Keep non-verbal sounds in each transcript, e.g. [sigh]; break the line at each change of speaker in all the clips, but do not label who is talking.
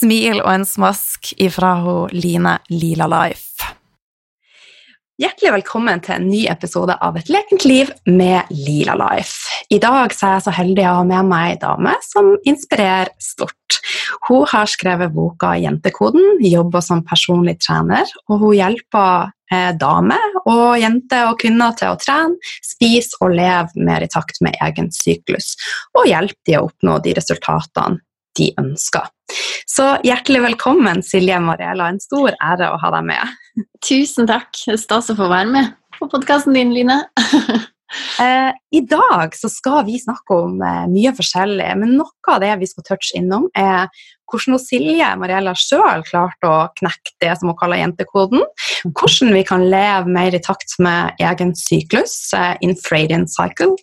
smil og en smask ifra hun Line Lila Life. Hjertelig velkommen til en ny episode av Et lekent liv med Lila Life. I dag er jeg så heldig å ha med meg ei dame som inspirerer stort. Hun har skrevet boka Jentekoden, jobber som personlig trener, og hun hjelper eh, damer og jenter og kvinner til å trene, spise og leve mer i takt med egen syklus, og hjelper de å oppnå de resultatene de ønsker. Så hjertelig velkommen, Silje Mariella. En stor ære å ha deg med.
Tusen takk. Stas å få være med på podkasten din, Line. [laughs]
eh, I dag så skal vi snakke om eh, mye forskjellig, men noe av det vi skal touche innom, er hvordan Silje Mariella sjøl klarte å knekke det som hun kaller jentekoden. Hvordan vi kan leve mer i takt med egen syklus, eh, infradian cycle.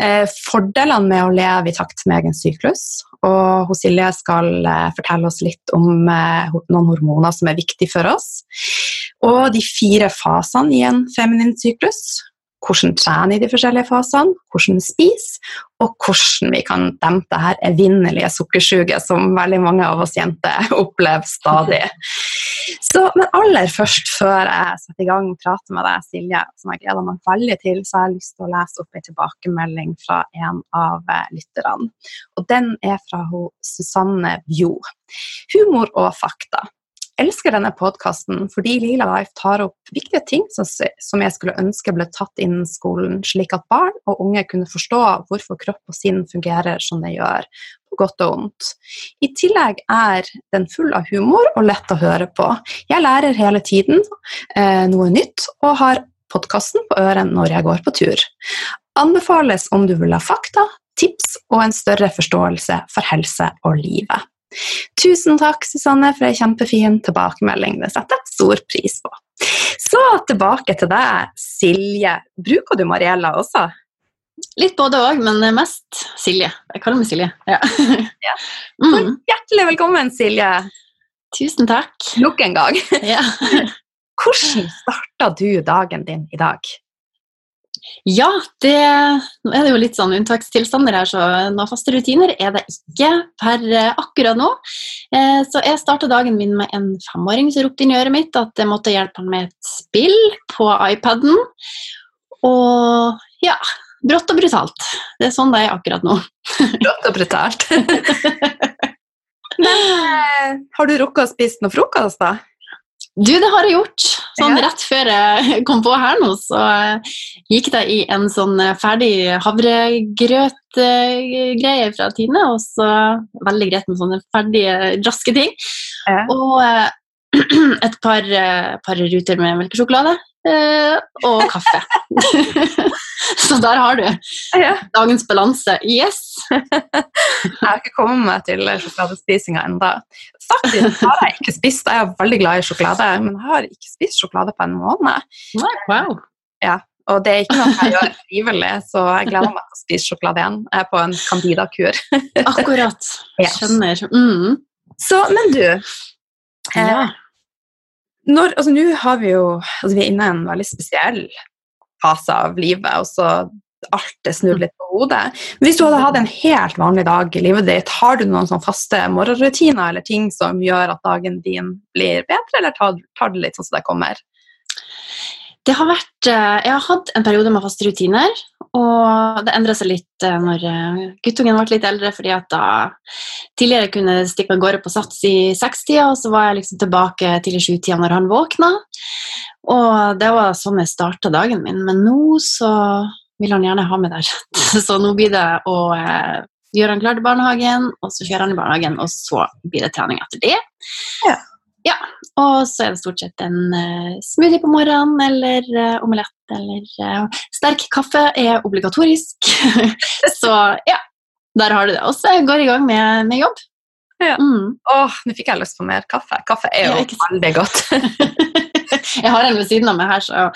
Eh, fordelene med å leve i takt med egen syklus. Og Silje skal eh, fortelle oss litt om noen hormoner som er viktige for oss. Og de fire fasene i en feminin syklus hvordan trene i de forskjellige fasene, hvordan spise, og hvordan vi kan dempe det her evinnelige sukkersuget som veldig mange av oss jenter [laughs] opplever stadig. Så, men aller først, før jeg setter i gang og prater med deg, Silje, som jeg gleder meg veldig til, så har jeg lyst til å lese opp en tilbakemelding fra en av eh, lytterne. Og den er fra Susanne Bjo. Humor og fakta elsker denne podkasten fordi Lila Life tar opp viktige ting som jeg skulle ønske ble tatt innen skolen, slik at barn og unge kunne forstå hvorfor kropp og sinn fungerer som det gjør, på godt og vondt. I tillegg er den full av humor og lett å høre på. Jeg lærer hele tiden eh, noe nytt og har podkasten på øret når jeg går på tur. Anbefales om du vil ha fakta, tips og en større forståelse for helse og livet. Tusen takk, Susanne, for ei kjempefin tilbakemelding. Det setter jeg stor pris på. Så tilbake til deg, Silje. Bruker du Mariella også?
Litt både òg, men mest Silje. Jeg kaller meg Silje. Ja. [laughs]
ja. [laughs] Mm. Hjertelig velkommen, Silje.
Tusen takk.
Nok en gang. [laughs] Ja. Hvordan starta du dagen din i dag?
Ja, det, nå er det jo litt sånn unntakstilstander her, så noen faste rutiner er det ikke per eh, akkurat nå. Eh, så jeg starta dagen min med en femåring som ropte inn i øret mitt at jeg måtte hjelpe han med et spill på iPaden. Og ja, brått og brutalt. Det er sånn det er akkurat nå. [laughs]
Brått og brutalt. [laughs] Men eh, har du rukket å spise noe frokost, da?
Du, det har jeg gjort. Sånn ja. Rett før jeg kom på her nå, så eh, gikk jeg i en sånn eh, ferdig havregrøtgreie fra Tine. Og så veldig greit med sånne ferdige, raske ting. Ja. Og eh, [clears throat] et par, par ruter med melkesjokolade. Og kaffe. [laughs] [laughs] så der har du ja. dagens balanse. Yes!
jeg har ikke kommet meg til sjokoladespisinga ennå. Faktisk har jeg ikke spist Jeg er veldig glad i sjokolade, men jeg har ikke spist sjokolade på en måned.
Wow.
Ja, og det er ikke noe jeg gjør frivillig, så jeg gleder meg til å spise sjokolade igjen. Jeg er på en Candida-kur.
Akkurat. Skjønner. Mm.
Så, men du eh, når, altså, Nå har vi jo altså, Vi er inne i en veldig spesiell fase av livet. og så alt er snudd litt på hodet. Hvis du hadde hatt en helt vanlig dag i livet ditt, har du noen sånn faste morgenrutiner eller ting som gjør at dagen din blir bedre, eller tar, tar det litt sånn som det kommer?
Det har vært, eh, jeg har hatt en periode med faste rutiner, og det endra seg litt eh, når eh, guttungen ble litt eldre, fordi at da tidligere kunne jeg stikke av gårde på sats i sekstida, og så var jeg liksom tilbake til i sjutida når han våkna. Og det var sånn jeg starta dagen min, men nå så vil han gjerne ha meg der. [laughs] Så nå blir det å eh, gjøre han klar til barnehagen, og så kjører han i barnehagen, og så blir det trening etter det.
Ja.
Ja, og så er det stort sett en uh, smoothie på morgenen eller uh, omelett eller uh, Sterk kaffe er obligatorisk. [laughs] så ja, der har du det. Og så går jeg i gang med, med jobb.
Ja. Mm. Åh, nå fikk jeg lyst på mer kaffe. Kaffe er jo veldig godt. [laughs] [laughs]
jeg har en ved siden av meg her, så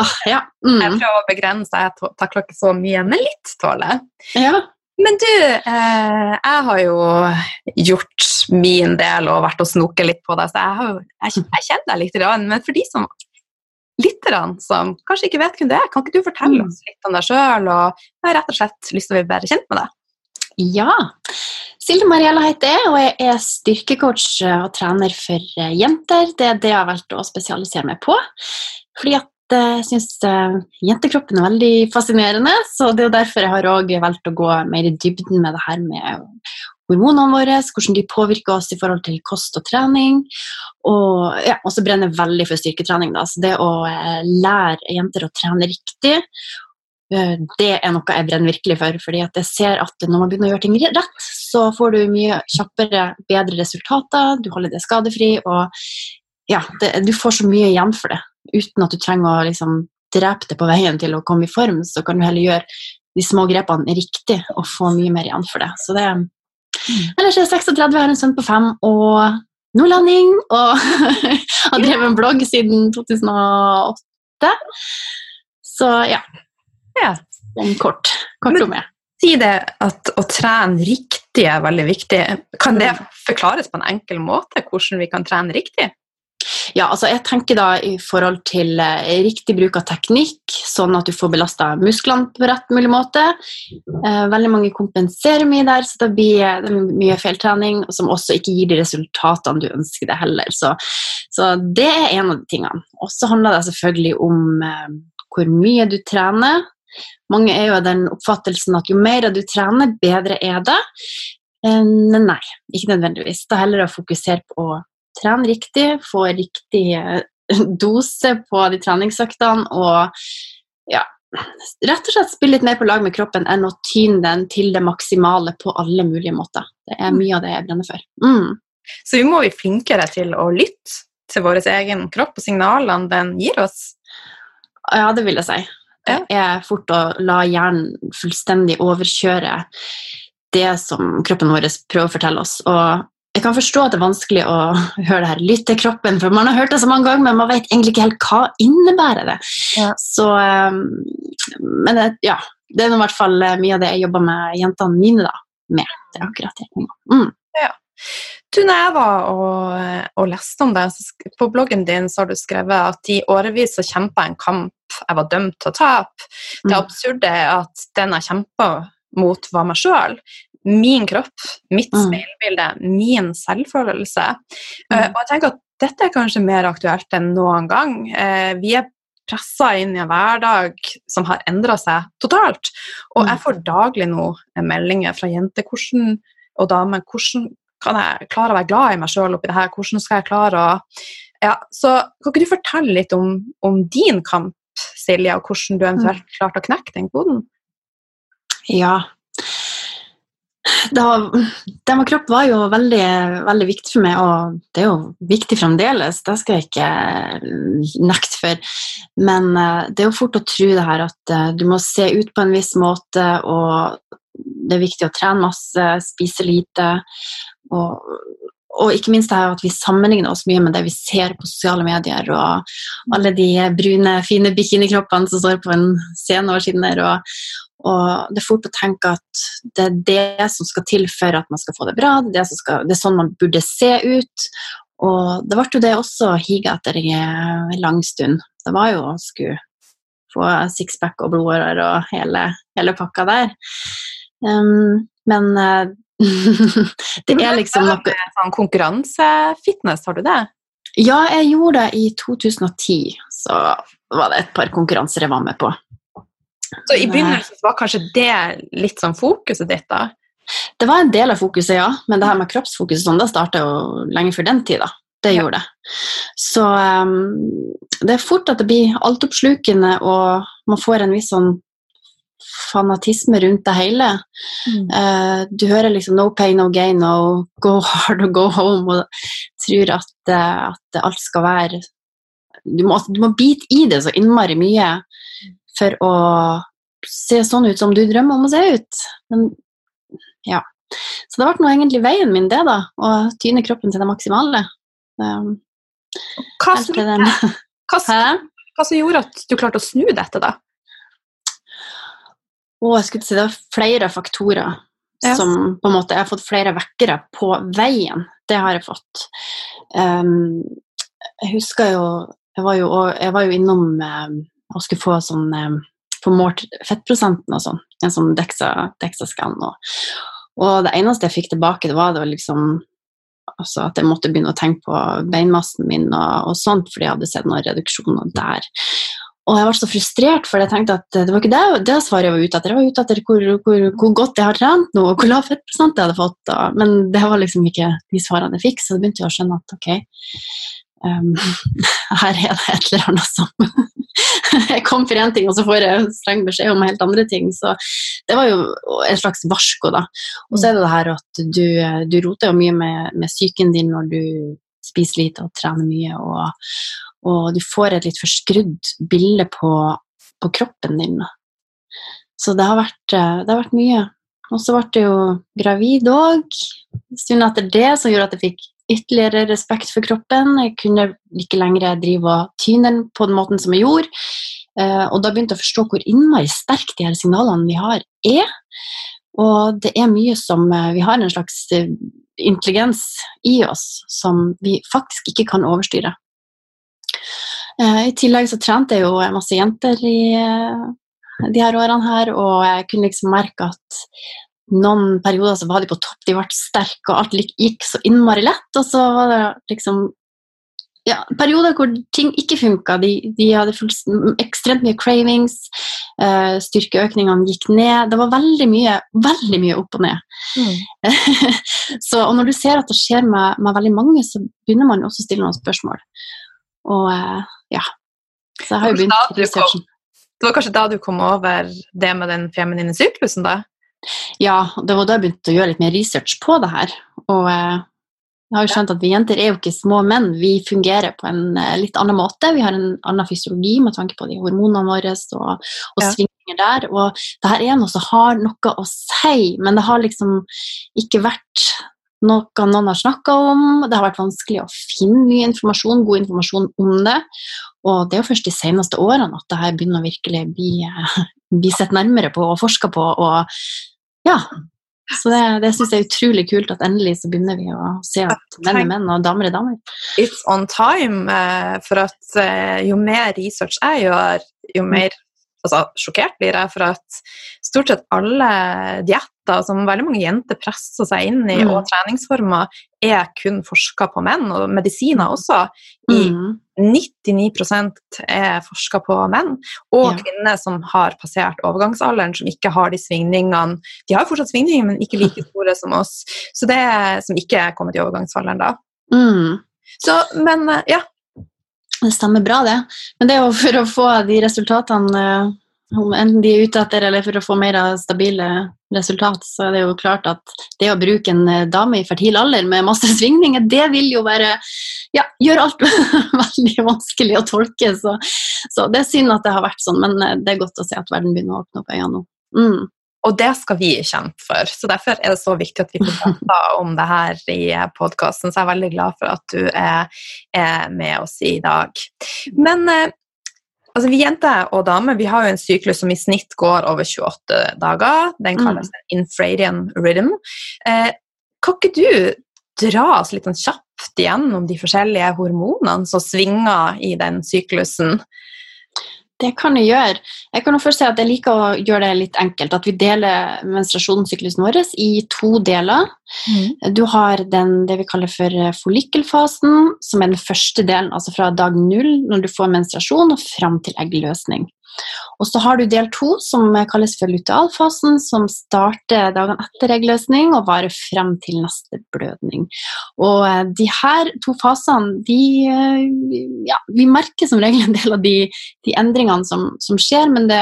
Åh, ja.
Mm. Jeg prøver å begrense, jeg takler ikke så mye, men litt tåler
ja.
Men du, eh, jeg har jo gjort min del og vært og snoket litt på deg, så jeg, har, jeg, kjenner deg litt. Men for de som lytterne som kanskje ikke vet hvem du er, kan ikke du fortelle oss litt om deg sjøl? Og jeg har rett og slett lyst til å bli bedre kjent med deg.
Ja. Silde Mariella heter jeg, og jeg er styrkecoach og trener for eh, jenter. Det er det jeg har valgt å spesialisere meg på. Fordi at jeg syns eh, jentekroppen er veldig fascinerende, så det er derfor jeg har også valgt å gå mer i dybden med det her med hormonene våre, hvordan de påvirker oss i forhold til kost og trening. Og ja, så brenner jeg veldig for styrketrening. Da. Så det å eh, lære jenter å trene riktig Eh, det er noe jeg brenner virkelig for. fordi jeg ser at når man begynner å gjøre ting rett, så får du mye kjappere, bedre resultater, du holder deg skadefri, og ja, det, du får så mye igjen for det. Uten at du trenger å liksom, drepe det på veien til å komme i form, så kan du heller gjøre de små grepene riktig og få mye mer igjen for det. Så det mm. Ellers er jeg 36, jeg har en sønn på fem og nordlending, og [laughs] har drevet en blogg siden 2008. Så ja.
Ja.
En kort, kort om det.
Si det at å trene riktig er veldig viktig. Kan det forklares på en enkel måte, hvordan vi kan trene riktig?
Ja, altså jeg tenker da i forhold til eh, riktig bruk av teknikk, sånn at du får belasta musklene på rett mulig måte. Eh, veldig mange kompenserer mye der, så det blir det mye feiltrening, som også ikke gir de resultatene du ønsker det heller. Så, så det er en av de tingene. Og så handler det selvfølgelig om eh, hvor mye du trener, mange er jo av den oppfattelsen at jo mer du trener, bedre er det. Eh, nei, ikke nødvendigvis. Det er heller å fokusere på å trene riktig, få riktig eh, [laughs] dose på de treningsøktene og ja, rett og slett spille litt mer på lag med kroppen enn å tyne den til det maksimale på alle mulige måter. Det er mye av det jeg brenner for. Mm.
Så vi må bli flinkere til å lytte til vår egen kropp og signalene den gir oss?
Ja, det vil jeg si. Det er fort å la hjernen fullstendig overkjøre det som kroppen vår prøver å fortelle oss. Og jeg kan forstå at det er vanskelig å høre det her. Lytte kroppen, for man har hørt det så mange ganger, men man vet egentlig ikke helt hva innebærer det. Ja. Så, men men ja, det er i hvert fall mye av det jeg jobber med jentene mine da, med. Det er akkurat det. Mm.
Ja. Du, når jeg var og, og leste om det, på bloggen din så har du skrevet at i årevis så kjempa en kamp jeg var dømt til å tape. Det mm. absurde er at den jeg kjempa mot, var meg sjøl. Min kropp, mitt mm. speilbilde, min selvfølelse. Mm. Uh, og jeg tenker at dette er kanskje mer aktuelt enn noen gang. Uh, vi er pressa inn i en hverdag som har endra seg totalt. Og jeg får daglig nå meldinger fra jenter hvordan, og damer hvordan kan jeg klare å være glad i meg sjøl oppi det her? Hvordan skal jeg klare å ja, så Kan ikke du fortelle litt om, om din kamp, Silje, og hvordan du eventuelt mm. klarte å knekke den koden?
Ja. Det, med kropp var jo veldig, veldig viktig for meg, og det er jo viktig fremdeles. Det skal jeg ikke nekte for. Men eh, det er jo fort å tro det her at eh, du må se ut på en viss måte, og det er viktig å trene masse, spise lite. Og, og ikke minst det at vi sammenligner oss mye med det vi ser på sosiale medier, og alle de brune, fine bikinikroppene som står på en scene og skinner. Og, og det er fort å tenke at det er det som skal til for at man skal få det bra. Det er, skal, det er sånn man burde se ut. Og det ble jo det også higa etter en lang stund. Det var jo å skulle få sixpack og blodårer og hele, hele pakka der. Um, men uh, det er liksom noe
sånn Konkurransefitness, har du det?
Ja, jeg gjorde det i 2010. Så var det et par konkurranser jeg var med på.
Så i begynnelsen var kanskje det litt sånn fokuset ditt, da?
Det var en del av fokuset, ja. Men det her med kroppsfokus sånn, det starta jo lenge før den tida. Det ja. gjorde det. Så um, det er fort at det blir altoppslukende, og man får en viss sånn fanatisme rundt det hele. Mm. Uh, du hører liksom 'no pain, no gain' og 'go hard [laughs] og go home' og tror at, uh, at alt skal være du må, du må bite i det så innmari mye for å se sånn ut som du drømmer om å se ut. Men ja. Så det ble nå egentlig veien min, det, da. Å tyne kroppen til det maksimale. Um,
hva, som, [laughs] hva, hva, som gjorde at du klarte å snu dette, da?
Og jeg skulle si Det var flere faktorer ja. som på en måte Jeg har fått flere vekkere på veien. Det har jeg fått. Um, jeg husker jo Jeg var jo, jeg var jo innom um, og skulle få sånn um, Få målt fettprosenten og sånn. En sånn DEXA-skann. Og, og, det eneste jeg fikk tilbake, det var, det var liksom altså at jeg måtte begynne å tenke på beinmassen min og, og sånt, fordi jeg hadde sett noen reduksjoner der. Og jeg var så frustrert, for jeg tenkte at det var ikke det, det svaret jeg var ute etter. Jeg var ute etter hvor, hvor, hvor godt jeg har trent nå, og hvor lav fettprosent jeg hadde fått. Og, Men det var liksom ikke de svarene jeg fikk, så da begynte jeg å skjønne at ok, um, [laughs] her er det et eller annet som [laughs] Jeg kom for én ting, og så får jeg streng beskjed om helt andre ting. Så det var jo et slags varsko, da. Og så er det det her at du, du roter jo mye med, med psyken din når du spiser lite og trener mye. og og du får et litt forskrudd bilde på, på kroppen din. Så det har vært, eh, det har vært mye. Og så ble jeg jo gravid òg. Stunden etter det som gjorde at jeg fikk ytterligere respekt for kroppen. Jeg kunne ikke lenger drive og tyne den på den måten som jeg gjorde. Eh, og da begynte jeg å forstå hvor innmari sterke de her signalene vi har, er. Og det er mye som eh, Vi har en slags intelligens i oss som vi faktisk ikke kan overstyre. Eh, I tillegg så trente jeg jo masse jenter i eh, de her årene her, og jeg kunne liksom merke at noen perioder så var de på topp, de ble sterke, og alt gikk så innmari lett. Og så var det liksom ja, perioder hvor ting ikke funka. De, de, hadde ekstremt mye cravings, uh, styrkeøkningene gikk ned. Det var veldig mye, veldig mye opp og ned. Mm. [laughs] så, og når du ser at det skjer med, med, veldig mange, så begynner man også å stille noen spørsmål. Og uh, ja. Så jeg har jo begynt researchen.
Det var kanskje da du kom over det med den feminine syklusen, da?
Ja, det var da jeg begynte å gjøre litt mer research på det her. Og eh, jeg har jo skjønt at vi jenter er jo ikke små menn, vi fungerer på en eh, litt annen måte. Vi har en annen fysiologi med tanke på de hormonene våre og, og ja. svingninger der. Og det her er noe som har noe å si, men det har liksom ikke vært noe noen har snakka om. Det har vært vanskelig å finne mye informasjon, god informasjon om det. Og det er jo først de seneste årene at det her begynner å virkelig bli, eh, bli sett nærmere på og forska på. Og ja, så det, det syns jeg er utrolig kult at endelig så begynner vi å se at menn er menn og damer er damer.
It's on time, eh, for at eh, jo mer research jeg gjør, jo mm. mer altså, sjokkert blir jeg for at stort sett alle dietter som veldig mange jenter presser seg inn i, mm. og treningsformer, er kun forska på menn, og medisiner også. I mm. 99% er forska på menn, og ja. kvinner som har passert overgangsalderen, som ikke har de svingningene De har fortsatt svingninger, men ikke like store som oss. Så det som ikke er kommet i overgangsalderen da.
Mm.
Så, men ja,
det stemmer bra, det. Men det er jo for å få de resultatene eh, enten de er ute etter eller for å få mer stabile resultat, så er det jo klart at det å bruke en eh, dame i fertil alder med masse [laughs] svingninger, det vil jo være ja, gjøre alt [laughs] veldig vanskelig å tolke. Så, så, det er synd at det har vært sånn, men eh, det er godt å se at verden begynner å åpne opp øynene nå. Mm.
Og det skal vi kjempe for. Så Derfor er det så viktig at vi får prate om det her i podkasten. Så jeg er veldig glad for at du er, er med oss i dag. Men eh, altså, vi jenter og damer vi har jo en syklus som i snitt går over 28 dager. Den mm. kalles mm. infradian rhythm. Eh, kan ikke du dra oss litt sånn kjapt gjennom de forskjellige hormonene som svinger i den syklusen?
Det kan jeg gjøre. Jeg kan først si at jeg liker å gjøre det litt enkelt. At vi deler menstruasjonssyklusen vår i to deler. Mm. Du har den, det vi kaller for follikkelfasen, som er den første delen, altså fra dag null når du får menstruasjon, og fram til eggløsning. Og så har du del to, som kalles for lutealfasen, som starter dagene etter eggløsning og varer frem til neste blødning. Og eh, de her to fasene, de eh, Ja, vi merker som regel en del av de, de endringene som, som, skjer, men det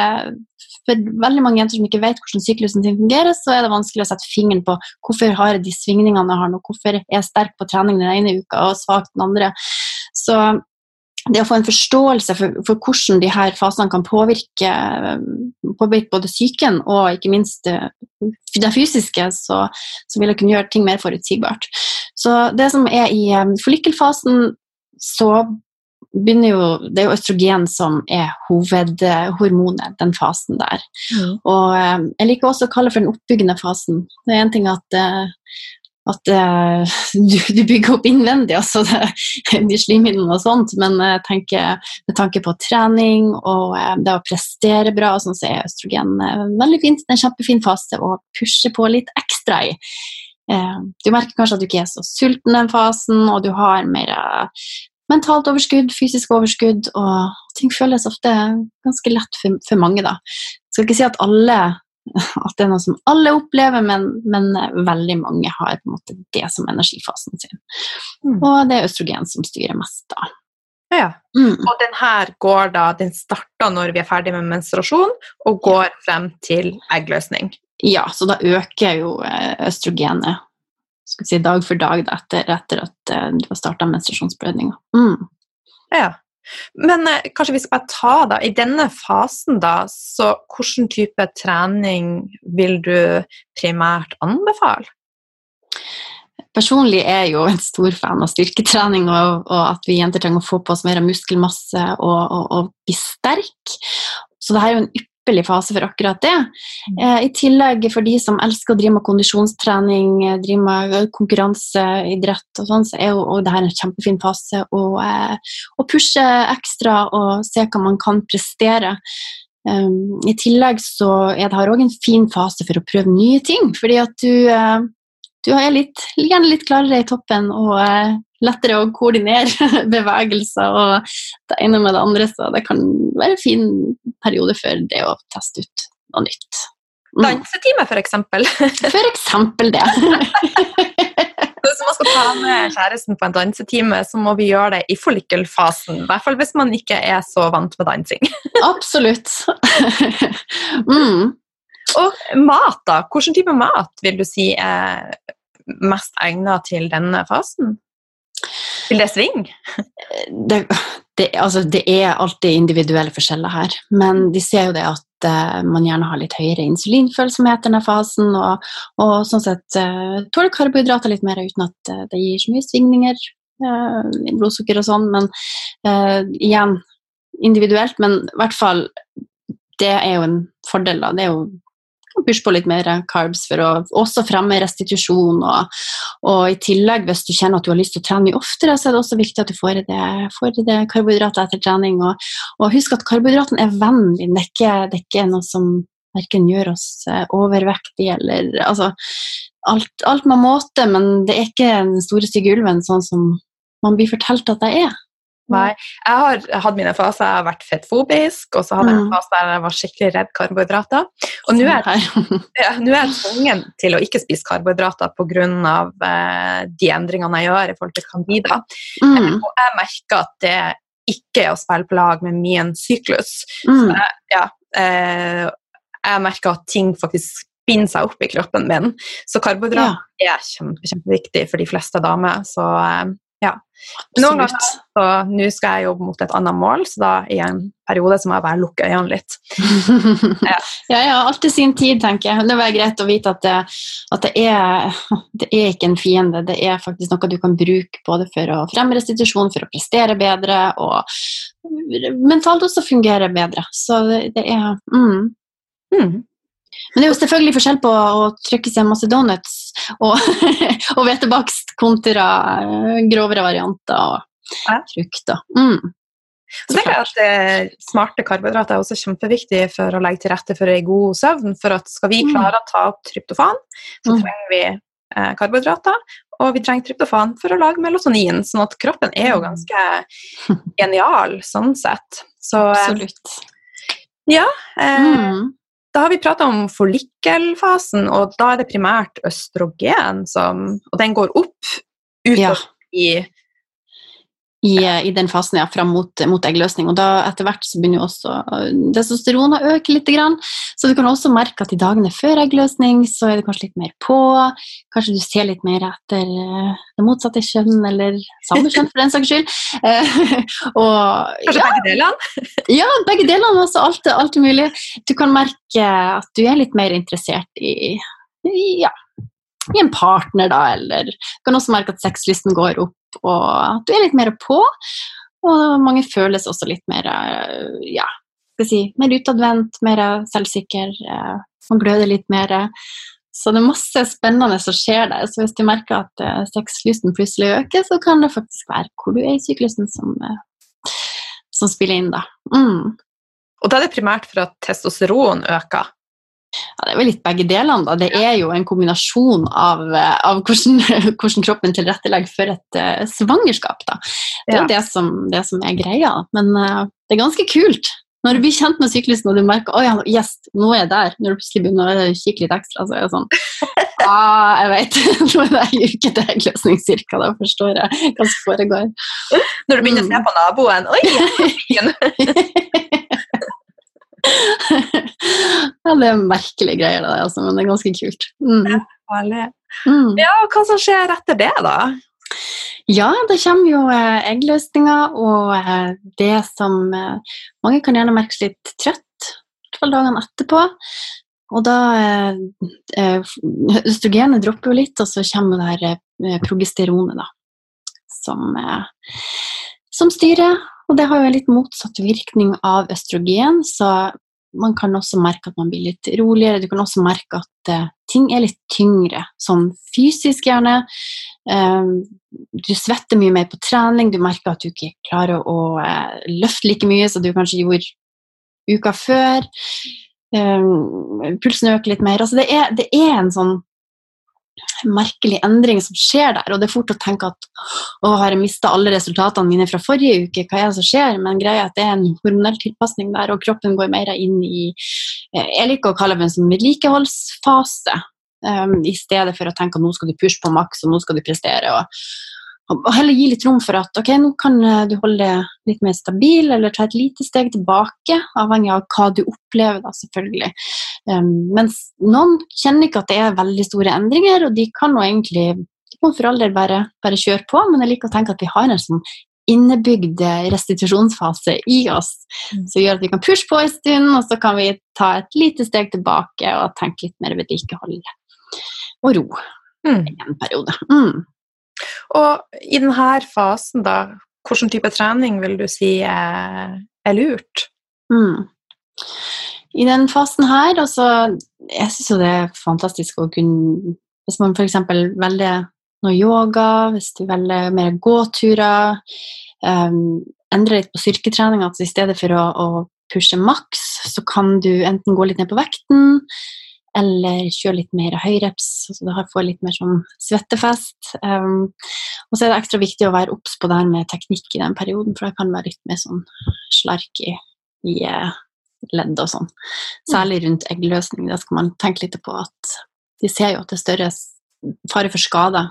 for veldig mange jenter som ikke vet hvordan syklusen sin fungerer, så er det vanskelig å sette fingeren på hvorfor har jeg de svingningene jeg har nå, hvorfor er jeg sterk på trening den ene uka og svak den andre. Så det å få en forståelse for, for, hvordan de her fasene kan påvirke, påvirke både psyken og ikke minst det, det fysiske, så, så, vil jeg kunne gjøre ting mer forutsigbart. Så det som er i forlykkelfasen, så begynner jo Det er jo østrogen som er hovedhormonet, den fasen der. Mm. Og um, jeg liker også å kalle det for den oppbyggende fasen. Det er en ting at uh, at uh, [laughs] du, du, bygger opp innvendig, altså det, [laughs] de slimhinnene og sånt, men uh, tenker, med tanke på trening og uh, det å prestere bra, og sånn, så er østrogen veldig fint. Det er en kjempefin fase å pushe på litt ekstra i. du merker kanskje at du ikke er så sulten den fasen, og du har mer mentalt overskudd, fysisk overskudd, og ting føles ofte ganske lett for, for mange, da. Jeg skal ikke si at alle [laughs] at det er noe som alle opplever, men, men veldig mange har på en måte det som energifasen sin. Mm. Og det er østrogen som styrer mest da.
Ja, mm. Og den her går da, den starter når vi er ferdig med menstruasjon, og går ja. frem til eggløsning.
Ja, så da øker jo eh, østrogenet skal si, dag for dag da, etter, etter, at uh, du har starta menstruasjonsblødninga. Mm.
Ja. Men eh, kanskje vi skal bare ta da, I denne fasen, da, så hvilken type trening vil du primært anbefale?
Personlig er jeg jo en stor fan av styrketrening og, og, at vi jenter trenger å få på oss mer muskelmasse og, og, og bli sterk. Så det her er jo en ypperlig fase for akkurat det. Mm. Eh, I tillegg for de som elsker å drive med kondisjonstrening, eh, drive med konkurranseidrett og sånn, så er jo og det her en kjempefin fase å, eh, å pushe ekstra og se hva man kan prestere. Um, I tillegg så er det her òg en fin fase for å prøve nye ting, fordi at du, eh, du er litt, gjerne litt klarere i toppen og uh, lettere å koordinere [laughs] bevegelser og det ene med det andre, så det kan være en fin periode for det å teste ut noe nytt.
Mm. Dansetime, for eksempel. [laughs]
for eksempel det. [laughs]
Hvis man skal ta med kjæresten på en dansetime, så må vi gjøre det i follikelfasen. I hvert fall hvis man ikke er så vant med dansing.
Absolutt. mm.
Og mat, da. Hvilken type mat vil du si er mest egnet til denne fasen? Vil det svinge?
Det, det, altså, det, er alltid individuelle forskjeller her, men de ser jo det at uh, man gjerne har litt høyere insulinfølsomhet i denne fasen, og, og sånn sett uh, tåler karbohydrater litt mer uten at uh, det gir så mye svingninger i blodsukker og sånn, men igjen individuelt, men i hvert fall det er jo en fordel, da. Det er jo pushe på litt mer carbs for å også fremme restitusjon. Og, og, i tillegg, hvis du kjenner at du har lyst til å trene mye oftere, så er det også viktig at du får i får det karbohydrater etter trening. Og, og, husk at karbohydraten er vennlig, det er ikke, det er ikke noe som verken gjør oss eh, overvektige eller altså, alt, alt med måte, men det er ikke den store stygge ulven sånn som man blir fortalt at det er.
Nei. Jeg har hatt mine faser. Jeg har vært fettfobisk, og så hadde jeg en mm. fase der jeg var skikkelig redd karbohydrater. Og nå er, [laughs] ja, er jeg tvungen til å ikke spise karbohydrater pga. Eh, de endringene jeg gjør i forhold til Candida. Mm. Og jeg merker at det ikke er å spille på lag med min syklus. Mm. Så jeg, ja, eh, jeg merker at ting faktisk binder seg opp i kroppen min. Så karbohydrater ja. er kjempe, kjempeviktig for de fleste damer. Så eh, ja. Så nå skal jeg jobbe mot et annet mål, så da i en periode så må jeg bare lukke øynene litt. [laughs]
ja. ja, ja, alltid sin tid, tenker jeg. Det var greit å vite at, det, at det, er, det, er, ikke en fiende, det er faktisk noe du kan bruke både for å fremme restitusjon, for å prestere bedre, og mentalt også fungere bedre. Så det, det er mm. Mm. Men det er jo selvfølgelig forskjell på å trykke seg masse donuts og, [laughs] og hvetebakst kontra eh, grovere varianter og frukt. Mm.
Så tenker jeg at eh, Smarte karbohydrater er også kjempeviktig for å legge til rette for ei god søvn. For at skal vi
Mm.
klare å ta opp tryptofan, så
Mm.
trenger vi eh, karbohydrater. Og vi trenger tryptofan for å lage melatonin, sånn at kroppen er jo
Mm.
ganske genial sånn sett. Så eh,
Absolutt.
ja. Eh,
Mm.
Da har vi prata om forlikkelfasen, og da er det primært østrogen som Og den går opp utover
Ja.
i
i, i den fasen ja, fram mot, mot eggløsning. Og da etter hvert så begynner jo også øh, testosteronet å øke litt. Grann. Så du kan også merke at i dagene før eggløsning så er det kanskje litt mer på. Kanskje du ser litt mer etter øh, det motsatte kjønn, eller samme kjønn for den saks skyld. Eh, [laughs] og
Kanskje
ja,
begge delene? [laughs]
ja, begge delene. Altså alt, alt er mulig. Du kan merke at du er litt mer interessert i, i ja, i en partner, da, eller du kan også merke at sexlysten går opp, og at du er litt mer på. Og mange føles også litt mer eh, ja, skal si, mer utadvendt, mer selvsikker. eh, Man gløder litt mer. Så det er masse spennende som skjer der. Så hvis du merker at eh, sexlysten plutselig øker, så kan det faktisk være hvor du er i syklusen som, som spiller inn, da. Mm.
Og da er det primært for at testosteron øker.
Ja, det er vel litt begge delene. da. Det er jo en kombinasjon av, eh, av hvordan, [laughs] hvordan kroppen tilrettelegger for et uh, svangerskap. da. Det er
Ja.
det som, det som er greia. Men uh, det er ganske kult. Når du blir kjent med syklusen og du merker oh, ja, yes, nå er jeg der, når du plutselig begynner å kikke litt ekstra, så er det sånn ah, Jeg vet, [laughs] nå er det ei uke til eggløsning cirka, da forstår jeg hva som foregår.
Når du begynner å se på naboen Oi, fin! [laughs]
ja, det er merkelige greier, det, altså, men det er ganske kult. Mm.
er
Mm.
Ja, og hva som skjer etter det, da?
Ja, det kommer jo eh, eggløsninger, og eh, det som eh, Mange kan gjerne merke seg litt trøtt, i hvert fall dagene etterpå. Og da eh, eh, Østrogenet dropper jo litt, og så kommer det her eh, progesteronet, da, som, som styrer. Og det har jo en litt motsatt virkning av østrogen, så man kan også merke at man blir litt roligere. Du kan også merke at uh, ting er litt tyngre, sånn fysisk gjerne. Eh, du svetter mye mer på trening, du merker at du ikke klarer å uh, løfte like mye som du kanskje gjorde uka før. Eh, pulsen øker litt mer. Altså det, er, det er en sånn merkelig endring som skjer der, og det er fort å tenke at å, har jeg mista alle resultatene mine fra forrige uke, hva er det som skjer? Men greia er at det er en hormonell tilpasning der, og kroppen går mer inn i eh, Jeg liker å kalle det en sånn vedlikeholdsfase, um, i stedet for å tenke at nå skal du pushe på maks, og nå skal du prestere. og og heller gi litt rom for at ok, nå kan eh, du holde deg litt mer stabil, eller ta et lite steg tilbake, avhengig av hva du opplever, da, selvfølgelig. Um, mens noen kjenner ikke at det er veldig store endringer, og de kan nå egentlig de må for all del bare, bare kjøre på, men jeg liker å tenke at vi har en sånn innebygd restitusjonsfase i oss,
Mm.
som gjør at vi kan pushe på en stund, og så kan vi ta et lite steg tilbake og tenke litt mer vedlikehold og ro
Mm.
i en periode. Mm.
Og i denne fasen, da, hvilken type trening vil du si er, er lurt?
Mm. I den fasen her, altså Jeg syns jo det er fantastisk å kunne Hvis man f.eks. velger noe yoga, hvis du velger mer gåturer um, Endre litt på styrketreninga, altså i stedet for å, å pushe maks, så kan du enten gå litt ned på vekten, eller kjøre litt mer høyreps, så du får litt mer sånn svettefest. Um, og så er det ekstra viktig å være obs på det her med teknikk i den perioden, for det kan være litt mer sånn slark i, i eh, ledd og sånn. Særlig rundt eggløsning. Da skal man tenke litt på at de ser jo at det er større fare for skader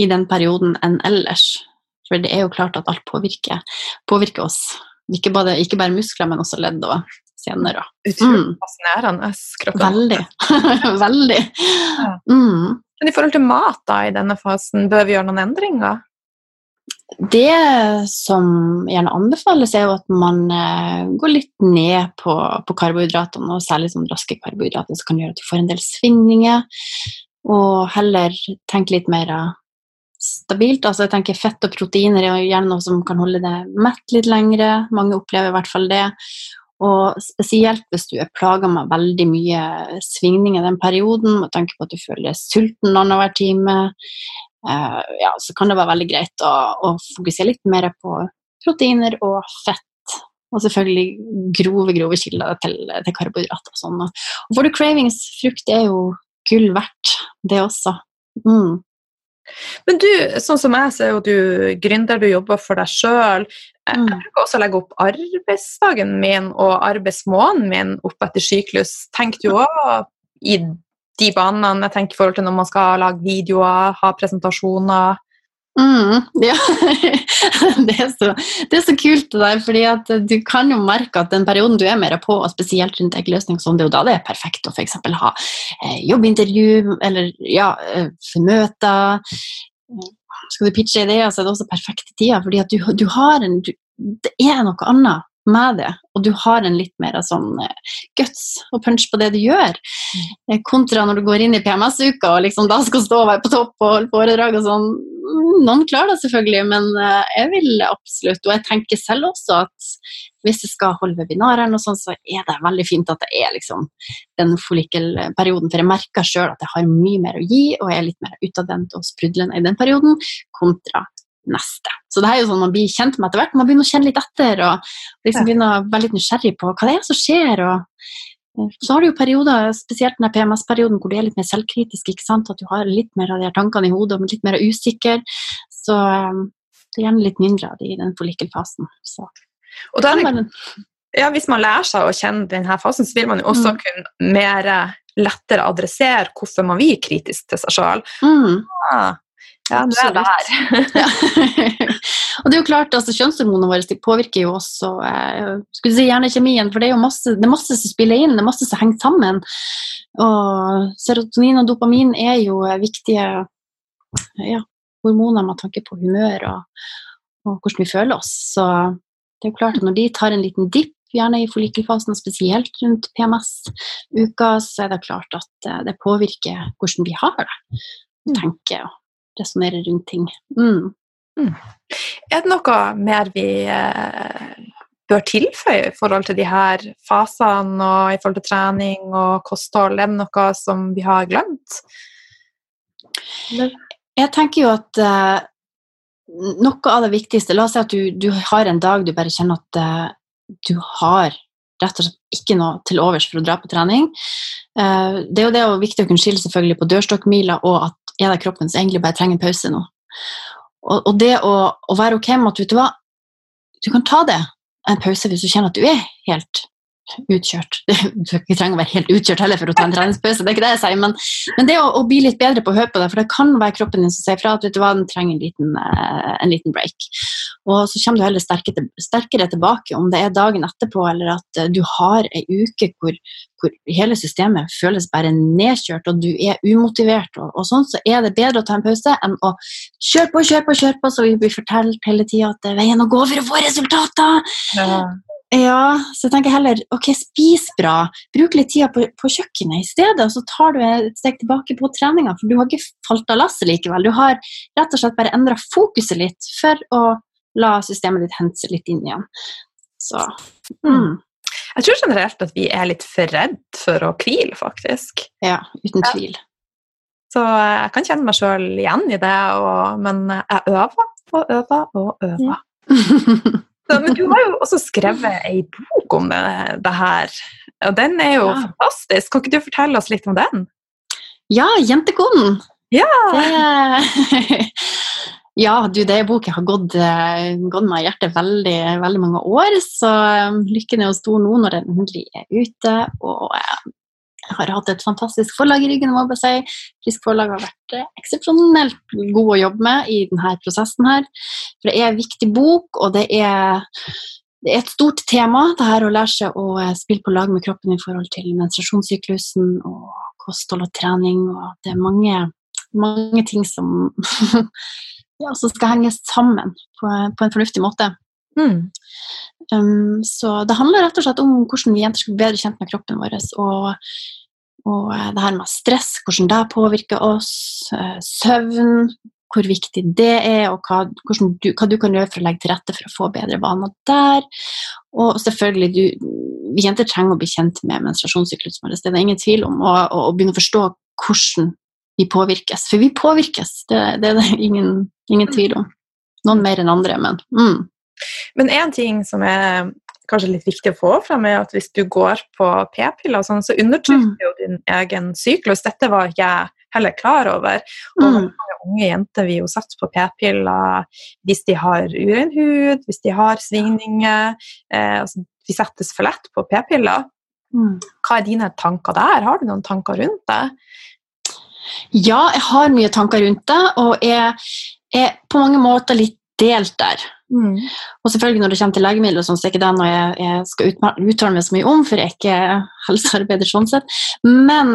i den perioden enn ellers. For det er jo klart at alt påvirker, påvirker oss. Ikke, bare, ikke bare muskler, men også ledd og sener.
Utrolig
Mm.
fascinerende. kroppen.
Veldig. [laughs] Veldig. Mm.
Men i forhold til mat da, i denne fasen, bør vi gjøre noen endringer?
Det som gjerne anbefales, er jo at man eh, går litt ned på, på karbohydratene, og særlig sånn raske karbohydrater, som kan gjøre at du får en del svingninger. Og heller tenke litt mer stabilt. Altså jeg tenker Fett og proteiner er gjerne noe som kan holde deg mett litt lengre. Mange opplever i hvert fall det. Og spesielt hvis du er plaga med veldig mye svingning i den perioden, og tenker på at du føler deg sulten annenhver time, ja, så kan det være veldig greit å, å fokusere litt mer på proteiner og fett. Og selvfølgelig grove grove kilder til, til karbohydrater. og sånn. Og får du cravings, frukt er jo gull verdt, det også. Mm.
Men du, sånn som jeg ser jo du gründer, du jobber for deg sjøl. Jeg
Mm.
bruker også å legge opp arbeidsdagen min og arbeidsmåneden min opp etter syklus. Tenker du òg i de banene? Jeg tenker i forhold til når man skal lage videoer, ha presentasjoner.
Mm, ja, [laughs] det er, så, det er så kult det der, fordi at du kan jo merke at den perioden du er mer på, og spesielt rundt eggløsning, sånn, det er jo da det er perfekt å f.eks. ha eh, jobbintervju eller ja, eh, møter. Skal du pitche ideer, så er det også perfekte tida, fordi at du, du har en du, Det er noe annet med det, og du har en litt mer sånn eh, guts og punch på det du gjør. Eh, Kontra når du går inn i PMS-uka og liksom da skal stå og være på topp og holde foredrag og sånn. Mm, Noen klarer det selvfølgelig, men eh, jeg vil absolutt, og jeg tenker selv også at hvis jeg skal holde webinarer, eller noe sånt, så er det veldig fint at det er liksom den follikelperioden, for jeg merker sjøl at jeg har mye mer å gi, og jeg er litt mer utadvendt og sprudlende i den perioden, kontra neste. Så det er jo sånn man blir kjent med etter hvert, man begynner å kjenne litt etter, og liksom
Ja.
begynner å være litt nysgjerrig på hva det er som skjer, og eh, så har du jo perioder, spesielt den PMS-perioden, hvor du er litt mer selvkritisk, ikke sant? at du har litt mer av de her tankene i hodet, og litt mer usikker, så eh, det er gjerne litt mindre av det i den follikelfasen. Så
Og da er det, ja, hvis man lærer seg å kjenne denne fasen, så vil man jo også
Mm.
kunne mer lettere adressere hvorfor man blir kritisk til seg sjøl.
mm.
Ah, ja, nå er det her. [laughs]
Ja. og det er jo klart, altså Kjønnshormonene våre påvirker jo også eh, skulle si hjernekjemien, for det er jo masse, det er masse som spiller inn, det er masse som henger sammen. Og serotonin og dopamin er jo eh, viktige ja, hormoner med tanke på humør og, og hvordan vi føler oss. Så det er jo klart at når de tar en liten dipp, gjerne i forlikefasen spesielt rundt PMS-uka, så er det klart at eh, det påvirker hvordan vi har det.
Mm.
Tenker og resonnerer rundt ting. Mm.
Er det noe mer vi eh, bør tilføye i forhold til de her fasene og i forhold til trening og kosthold? Er det noe som vi har glemt?
Jeg tenker jo at eh, noe av det viktigste La oss si at du, du har en dag du bare kjenner at eh, du har rett og slett ikke noe til overs for å dra på trening. Eh, det er jo det er viktig å kunne skille selvfølgelig på dørstokkmila og at er det kroppen som egentlig bare trenger en pause nå. Og, og det å, å være ok med at vet du hva, du kan ta det en pause hvis du kjenner at du er helt utkjørt. [laughs] Du trenger å være helt utkjørt heller for å ta en treningspause, det er ikke det jeg sier, men, men det å, å bli litt bedre på å høre på det, for det kan være kroppen din som sier fra at vet du hva, den trenger en liten, eh, en liten break. Og så kommer du heller sterkere, sterkere tilbake, om det er dagen etterpå eller at eh, du har ei uke hvor, hvor hele systemet føles bare nedkjørt og du er umotivert, og, og sånn, så er det bedre å ta en pause enn å kjøre på, kjøre på, kjøre på, så vi blir fortalt hele tida at det er veien å gå for å få resultater. Ja, så jeg tenker heller ok, spis bra. Bruk litt tid på, på kjøkkenet i stedet, og så tar du et steg tilbake på treninga. For du har ikke falt av lasset likevel. Du har rett og slett bare endra fokuset litt for å la systemet ditt hente seg litt inn igjen. Så mm,
Jeg tror generelt at vi er litt for redd for å hvile, faktisk.
ja, uten
Ja.
tvil.
Så eh, jeg kan kjenne meg sjøl igjen i det, og, men jeg øver og øver og øver. [laughs] Så, men du har jo også skrevet ei bok om det, det her, og den er jo
Ja.
fantastisk. Kan ikke du fortelle oss litt om den?
Ja, Jentekoden!
Ja!
Det, [laughs] ja, du, det en bok jeg har gått, eh, gått meg i hjertet veldig, veldig mange år, så eh, lykken er jo stor nå når den endelig er ute. Og eh, jeg har hatt et fantastisk forlag i ryggen, må jeg bare si. Frisk forlag har vært eh, eksepsjonelt god å jobbe med i denne prosessen her. For det er en viktig bok, og det er det er et stort tema, det her å lære seg å eh, spille på lag med kroppen i forhold til menstruasjonssyklusen og kosthold og trening. og Det er mange, mange ting som, [laughs] ja, som skal henge sammen på, på en fornuftig måte.
Mm.
Um, så det handler rett og slett om hvordan vi jenter skal bli bedre kjent med kroppen vår. Og, og eh, det her med stress, hvordan det påvirker oss, eh, søvn, hvor viktig det er, og hva, du, hva du kan gjøre for å legge til rette for å få bedre vaner der. Og selvfølgelig, du, vi jenter trenger å bli kjent med menstruasjonssyklusen vår, det er det ingen tvil om, og, og, og begynne å forstå hvordan vi påvirkes. For vi påvirkes, det, det er det [laughs] ingen, ingen tvil om. Noen mer enn andre, men mm.
Men én ting som er kanskje litt viktig å få fram, er at hvis du går på p-piller, sånn, så undertrykker mm. jo din egen syklus. Dette var ikke jeg heller klar over. Og mm. mange unge jenter vil jo satse på p-piller hvis de har urein hud, hvis de har svingninger. Eh, altså, de settes for lett på p-piller. Mm. Hva er dine tanker der? Har du noen tanker rundt det?
Ja, jeg har mye tanker rundt det, og jeg er på mange måter litt delt der. Mm. Og selvfølgelig når det kommer til legemidler, sånn, så er ikke det noe jeg, jeg skal uttale meg så mye om, for jeg er ikke helsearbeider sånn sett. Men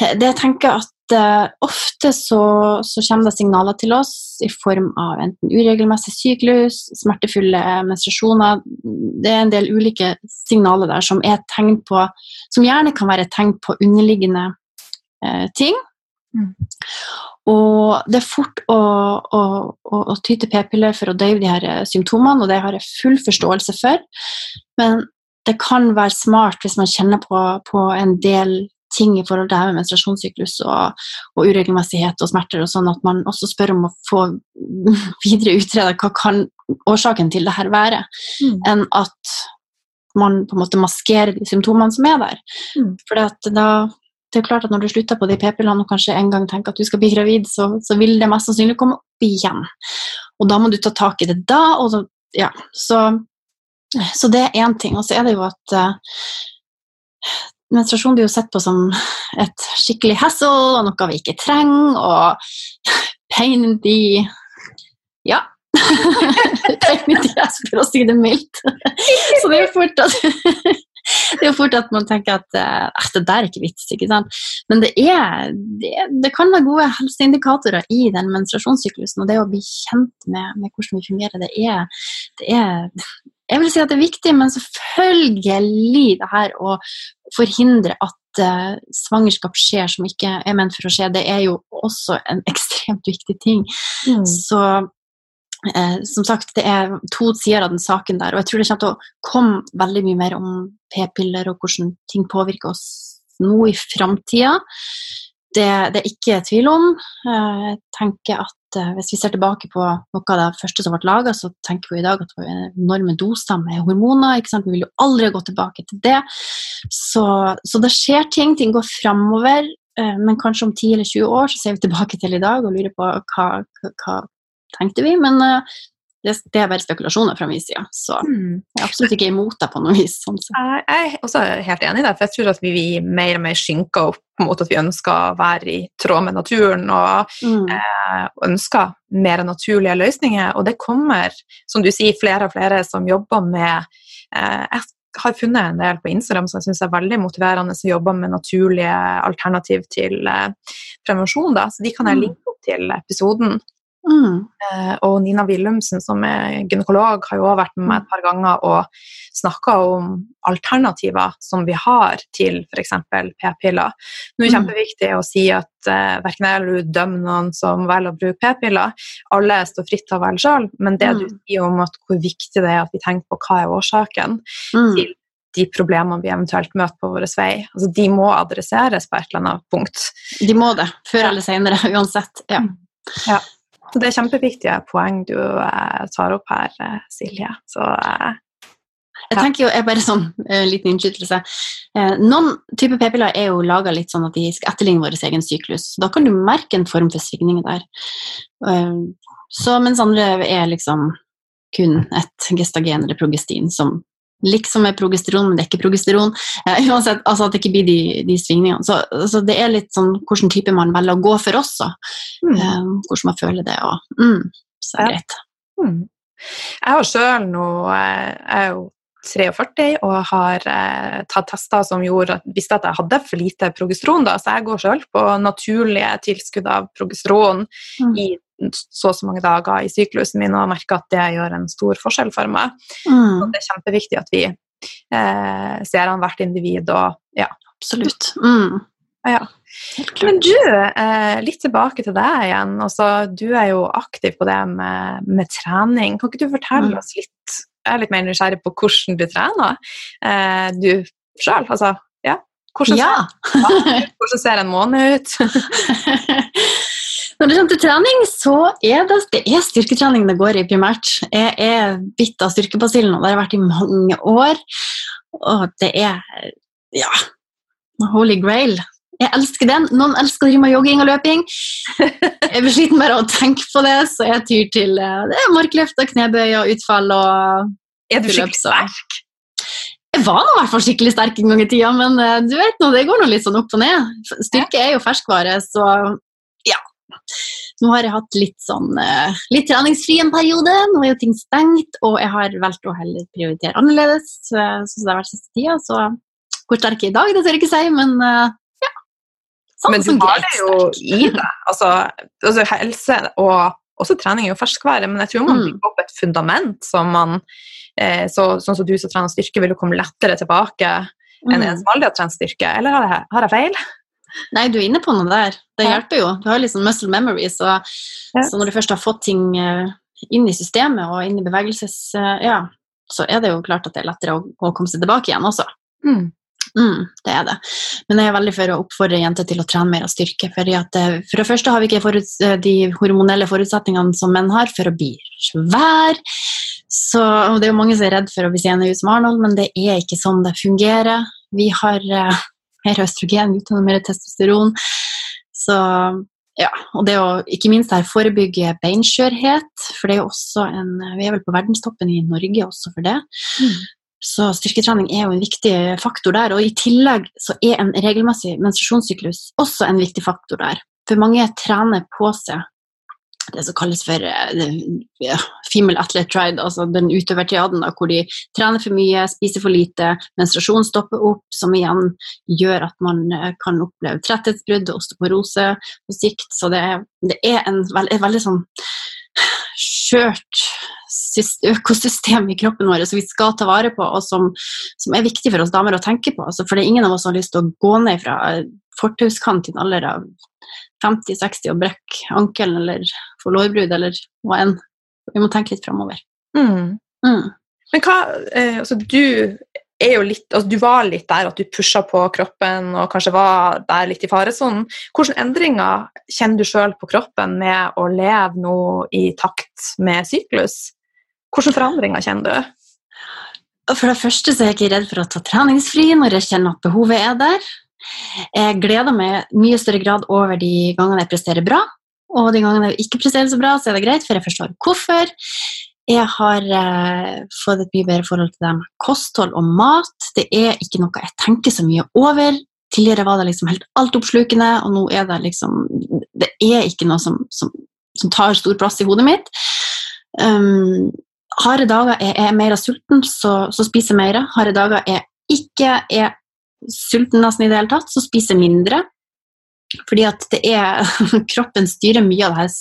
det jeg tenker at uh, ofte så, så, kommer det signaler til oss i form av enten uregelmessig syklus, smertefulle menstruasjoner Det er en del ulike signaler der som er tegn på Som gjerne kan være et tegn på underliggende uh, ting. Mm. Og det er fort å, å, å, å ty til p-piller for å døyve de her eh, symptomene, og det har jeg full forståelse for. Men det kan være smart hvis man kjenner på, på en del ting i forhold til det her med menstruasjonssyklus og, og, uregelmessighet og smerter, og sånn at man også spør om å få [laughs] videre utreda hva kan årsaken til det her være, mm. enn at man på en måte maskerer de symptomene som er der. Mm. For da det er klart at Når du slutter på de p-pillene og kanskje en gang tenker at du skal bli gravid, så, så, vil det mest sannsynlig komme opp igjen. Og da må du ta tak i det da. Så, ja, så, så, det er én ting. Og så er det jo at uh, menstruasjon blir jo sett på som et skikkelig hassle og noe vi ikke trenger, og pain in the Ja. [laughs] pain in the ass, for si det mildt. [laughs] så det er jo fort at [laughs] det er jo fort at man tenker at eh, det der er ikke vits. ikke sant? Men det, er, det, det kan være gode helseindikatorer i den menstruasjonssyklusen. Og det å bli kjent med, med hvordan vi fungerer, det er, det er, Jeg vil si at det er viktig, men selvfølgelig det her å forhindre at uh, svangerskap skjer som ikke er ment for å skje, det er jo også en [laughs] ekstremt viktig ting. Mm. Så Eh, som sagt, det er to sider av den saken der, og jeg tror det kommer til å komme veldig mye mer om p-piller og hvordan ting påvirker oss nå i framtida. Det, det, er ikke tvil om. Eh, jeg tenker at eh, Hvis vi ser tilbake på noe av det første som ble laga, så tenker vi i dag at det var enorme doser med hormoner. Vi vil jo aldri gå tilbake til det. Så, så det skjer ting. Ting går framover. Men kanskje om 10 eller 20 år så ser vi tilbake til i dag og lurer på hva, hva, tenkte vi. Men uh, det, det, er bare spekulasjoner fra min side. Så mm. jeg er absolutt ikke imot deg på noe vis. Sånn
jeg er også helt enig i det, for jeg tror at vi, mer og mer skynker opp mot at vi ønsker å være i tråd med naturen og mm. eh, ønsker mer naturlige løsninger. Og det kommer, som du sier, flere og flere som jobber med eh, Jeg har funnet en del på Instagram som jeg syns er veldig motiverende, som jobber med naturlige alternativ til eh, prevensjon. Da. Så de kan jeg mm. linke opp til episoden. Mm. Eh, og Nina Willumsen, som er gynekolog, har jo også vært med meg et par ganger og snakka om alternativer som vi har til f.eks. p-piller. Nå er det mm. kjempeviktig å si at uh, verken jeg eller du dømmer noen som velger å bruke p-piller. Alle står fritt til å velge sjøl, men det mm. du sier om hvor viktig det er at vi tenker på hva er årsaken mm. til de problemene vi eventuelt møter på vår vei. Altså, de må adresseres på et eller annet punkt.
De må det, før eller senere, [laughs] uansett. Ja.
ja. Det er kjempeviktige poeng du eh, tar opp her, eh, Silje. Så eh,
jeg tenker jo, jeg bare sånn en liten innskytelse. Noen typer p-piller er jo laga litt sånn at de skal etterligne vår egen syklus. Da kan du merke en form for svingning der. Så mens andre er liksom kun et gestagen eller progestin som liksom med progesteron, men det er ikke progesteron. Eh, [laughs] uansett, altså at det ikke blir de, de svingningene. Så, så, det er litt sånn hvilken type man velger å gå for også. Mm. Eh, hvordan man føler det. Og, mm, så er det greit. Mm.
Jeg har sjøl nå Jeg er jo 43 og har eh, tatt tester som gjorde at visste at jeg hadde for lite progesteron. Da, så jeg går sjøl på naturlige tilskudd av progesteron mm. i så og så mange dager i syklusen min og merker at det gjør en stor forskjell for meg. Mm. Og det er kjempeviktig at vi eh, ser an hvert individ og ja.
Absolutt. Mm.
Ja. Men du, eh, litt tilbake til deg igjen. Altså, du er jo aktiv på det med, med trening. Kan ikke du fortelle mm. oss litt Jeg er litt mer nysgjerrig på hvordan du trener, eh, du sjøl. Altså, ja. Hvordan,
ja.
ser, hvordan ser en måned ut? [laughs] [laughs]
Når det kommer til trening, så er det, det er styrketrening det går i primært. Jeg er bitt av styrkebasillen, og det har jeg vært i mange år. Og det er ja, holy grail. Jeg elsker den. Noen elsker å drive med jogging og løping. [laughs] Jeg blir sliten bare av å tenke på det, så jeg tyr til eh, det er markløft og knebøy og utfall og
Er du skikkelig sterk?
Jeg var nå i hvert fall skikkelig sterk en gang i tida, men uh, du vet nå, det går nå litt sånn opp og ned. Styrke er jo ferskvare, så ja. Nå har jeg hatt litt sånn uh, litt treningsfri en periode. Nå er jo ting stengt, og jeg har valgt å heller prioritere annerledes. Sånn som det har vært siste tida, så hvor sterk jeg er i dag, det tør jeg ikke si, men ja.
Sånn men du har det jo i deg. Altså, altså, helse og også trening er jo ferskvære, men jeg tror man mm. bygger opp et fundament som man eh, så, Sånn som du som trener styrke, vil jo komme lettere tilbake enn en mm. som aldri har trent styrke. Eller har jeg, har jeg, feil?
Nei, du er inne på noe der. Det hjelper jo. Du har liksom muscle memory, så, ja. så når du først har fått ting eh, inn i systemet og inn i bevegelses... Eh, ja, så er det jo klart at det er lettere å, å komme seg tilbake igjen også. Mm. Mm, det er det. Men jeg er veldig for å oppfordre jenter til å trene mer av styrke. Fordi at, eh, for det første har vi ikke forut, de hormonelle forutsetningene som menn har for å bli svær. Så, og det er jo mange som er redd for å bli seende ut som Arnold, men det er ikke sånn det fungerer. Vi har mer østrogen, uten mer testosteron. Så ja, og det å ikke minst her forebygge beinskjørhet, for det er jo også en Vi er vel på verdenstoppen i Norge også for det. Mm. Så styrketrening er jo en viktig faktor der. Og i tillegg så er en regelmessig menstruasjonssyklus også en viktig faktor der. For mange trener på seg det som kalles for uh, ja, female athlete triad, altså den utøvertriaden, hvor de trener for mye, spiser for lite, menstruasjon stopper opp, som igjen gjør at man uh, kan oppleve tretthetsbrudd og osteoporose på sikt. Så det er, det er en, veld, et veldig sånn skjørt økosystem i kroppen vår som vi skal ta vare på, og som, som, er viktig for oss damer å tenke på. Altså, for det er ingen av oss som har lyst til å gå ned fra fortauskant i en alder av 50-60 og brekke ankelen eller få lårbrudd eller hva enn. Vi må tenke litt framover. Mm.
Mm. Men hva eh, Altså, du er jo litt altså, Du var litt der at du pusha på kroppen og kanskje var der litt i faresonen. Hvilke endringer kjenner du sjøl på kroppen med å leve nå i takt med syklus? Hvilke forandringer kjenner du?
For det første så er jeg ikke redd for å ta treningsfri når jeg kjenner at behovet er der. Jeg gleder meg mye større grad over de gangene jeg presterer bra, og de gangene jeg ikke presterer så bra, så er det greit, for jeg forstår hvorfor. Jeg har eh, fått et mye bedre forhold til det med kosthold og mat. Det er ikke noe jeg tenker så mye over. Tidligere var det liksom helt altoppslukende, og nå er det liksom Det er ikke noe som, som, som tar stor plass i hodet mitt. Um, harde dager er mer sulten, så, så spiser jeg mer. Harde dager jeg ikke er sulten nesten i det hele tatt, så spiser jeg mindre. Fordi at det er [laughs] Kroppen styrer mye av det her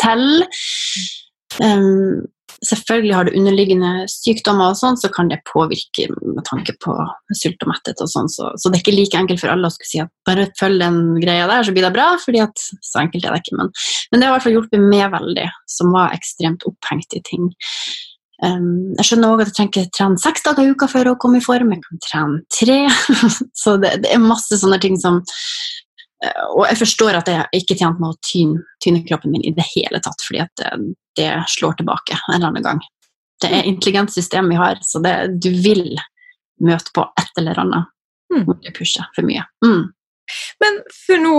selv. Um, selvfølgelig har du underliggende sykdommer, og sånn, så kan det påvirke med tanke på sult og metthet. og sånn, så, så, det er ikke like enkelt for alle å skulle si at bare følg den greia der, så blir det bra. fordi at så enkelt er det ikke. Men, men det har i hvert fall hjulpet meg veldig, som var ekstremt opphengt i ting. Um, jeg skjønner òg at jeg trenger ikke trene seks dager i uka for å komme i form, jeg kan trene tre. [laughs] så det, det, er masse sånne ting som Og jeg forstår at jeg ikke tjent med å tyne, tyne, kroppen min i det hele tatt, fordi at det, det, slår tilbake en eller annen gang. Det er intelligent system vi har, så det, du vil møte på et eller annet mm. når du pusher for mye. Mm.
Men for nå